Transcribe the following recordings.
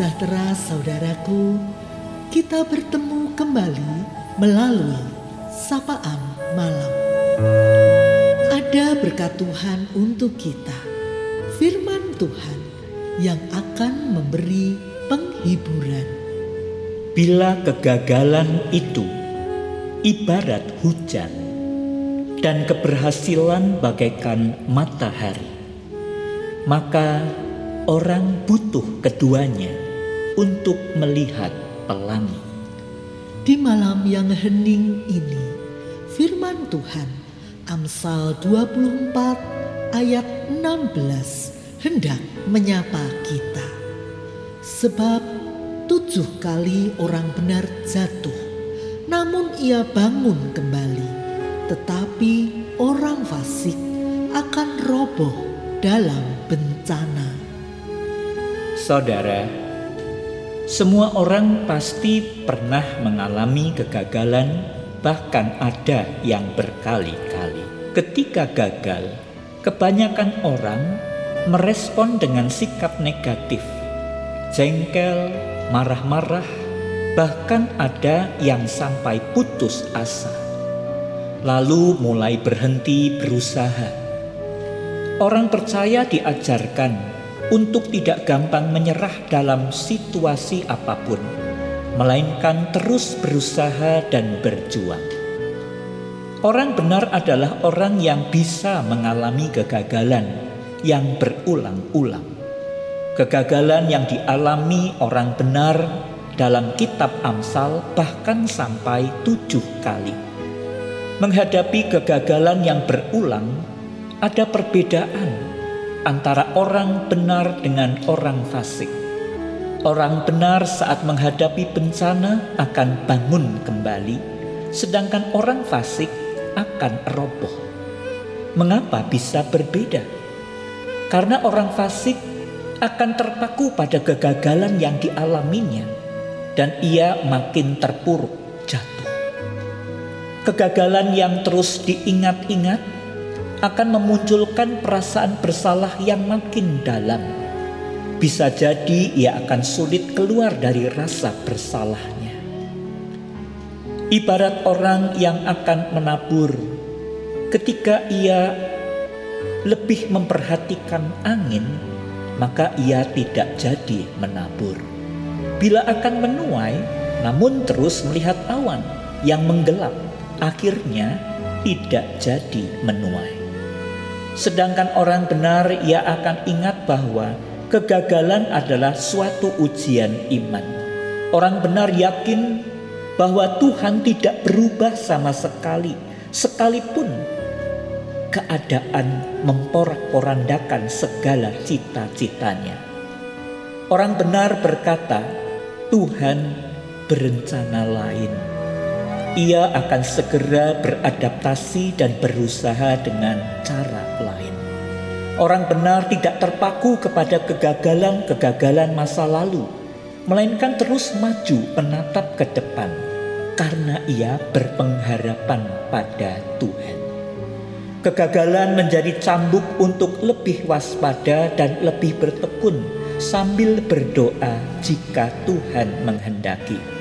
sejahtera saudaraku, kita bertemu kembali melalui sapaan malam. Ada berkat Tuhan untuk kita, firman Tuhan yang akan memberi penghiburan. Bila kegagalan itu ibarat hujan dan keberhasilan bagaikan matahari, maka orang butuh keduanya untuk melihat pelangi. Di malam yang hening ini, firman Tuhan Amsal 24 ayat 16 hendak menyapa kita. Sebab tujuh kali orang benar jatuh, namun ia bangun kembali. Tetapi orang fasik akan roboh dalam bencana. Saudara, semua orang pasti pernah mengalami kegagalan, bahkan ada yang berkali-kali. Ketika gagal, kebanyakan orang merespon dengan sikap negatif, jengkel, marah-marah, bahkan ada yang sampai putus asa, lalu mulai berhenti berusaha. Orang percaya diajarkan untuk tidak gampang menyerah dalam situasi apa pun, melainkan terus berusaha dan berjuang. Orang benar adalah orang yang bisa mengalami kegagalan yang berulang-ulang. Kegagalan yang dialami orang benar dalam kitab Amsal bahkan sampai tujuh kali. Menghadapi kegagalan yang berulang, ada perbedaan antara orang benar dengan orang fasik. Orang benar saat menghadapi bencana akan bangun kembali, sedangkan orang fasik akan roboh. Mengapa bisa berbeda? Karena orang fasik akan terpaku pada kegagalan yang dialaminya, dan ia makin terpuruk jatuh. Kegagalan yang terus diingat-ingat akan memunculkan perasaan bersalah yang makin dalam. Bisa jadi ia akan sulit keluar dari rasa bersalahnya. Ibarat orang yang akan menabur, ketika ia lebih memperhatikan angin, maka ia tidak jadi menabur. Bila akan menuai, namun terus melihat awan yang menggelap, akhirnya tidak jadi menuai. Sedangkan orang benar ia akan ingat bahwa kegagalan adalah suatu ujian iman. Orang benar yakin bahwa Tuhan tidak berubah sama sekali, sekalipun keadaan memporak-porandakan segala cita-citanya. Orang benar berkata, Tuhan berencana lain. Ia akan segera beradaptasi dan berusaha dengan cara lain. Orang benar tidak terpaku kepada kegagalan-kegagalan masa lalu, melainkan terus maju menatap ke depan karena ia berpengharapan pada Tuhan. Kegagalan menjadi cambuk untuk lebih waspada dan lebih bertekun sambil berdoa jika Tuhan menghendaki.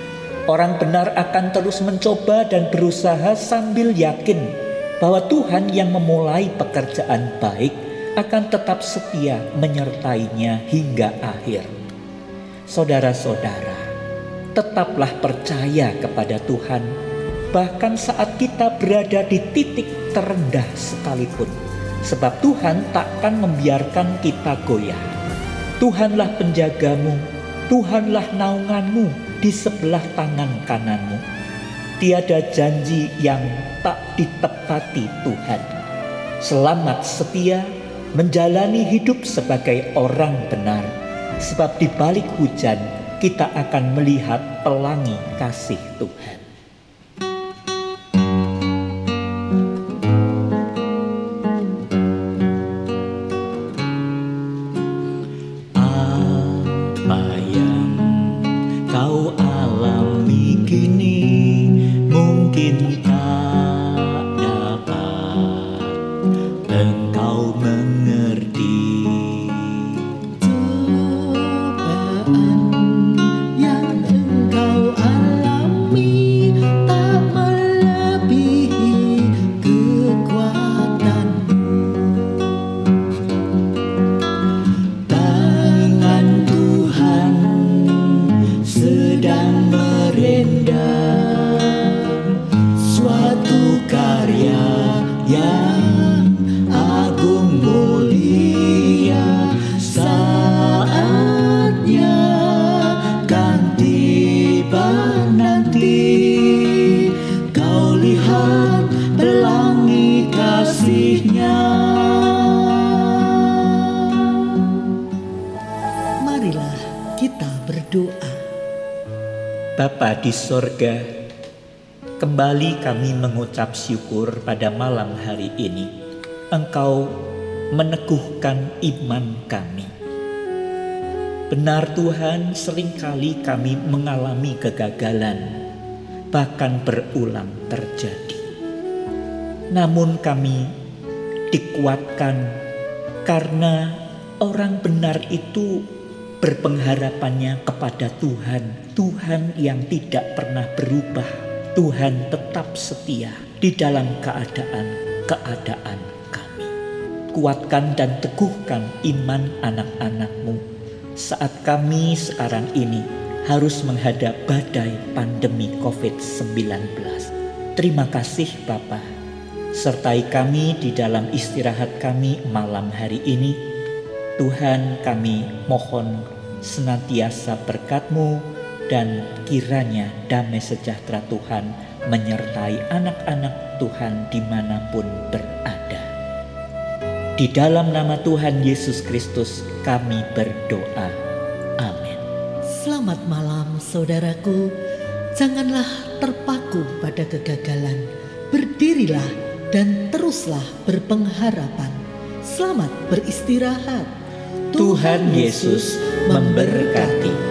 Orang benar akan terus mencoba dan berusaha sambil yakin bahwa Tuhan yang memulai pekerjaan baik akan tetap setia menyertainya hingga akhir. Saudara-saudara, tetaplah percaya kepada Tuhan, bahkan saat kita berada di titik terendah sekalipun, sebab Tuhan takkan membiarkan kita goyah. Tuhanlah penjagamu, Tuhanlah naunganmu di sebelah tangan kananmu tiada janji yang tak ditepati Tuhan. Selamat setia menjalani hidup sebagai orang benar, sebab di balik hujan kita akan melihat pelangi kasih Tuhan. Bapa di sorga, kembali kami mengucap syukur pada malam hari ini. Engkau meneguhkan iman kami. Benar Tuhan, sering kali kami mengalami kegagalan, bahkan berulang terjadi. Namun kami dikuatkan karena orang benar itu berpengharapannya kepada Tuhan, Tuhan yang tidak pernah berubah, Tuhan tetap setia di dalam keadaan-keadaan kami. Kuatkan dan teguhkan iman anak-anakmu saat kami sekarang ini harus menghadap badai pandemi COVID-19. Terima kasih Bapak sertai kami di dalam istirahat kami malam hari ini. Tuhan kami mohon senantiasa berkatmu dan kiranya damai sejahtera Tuhan menyertai anak-anak Tuhan di mana pun berada. Di dalam nama Tuhan Yesus Kristus kami berdoa. Amin. Selamat malam saudaraku. Janganlah terpaku pada kegagalan. Berdirilah dan teruslah berpengharapan. Selamat beristirahat. Tuhan Yesus memberkati.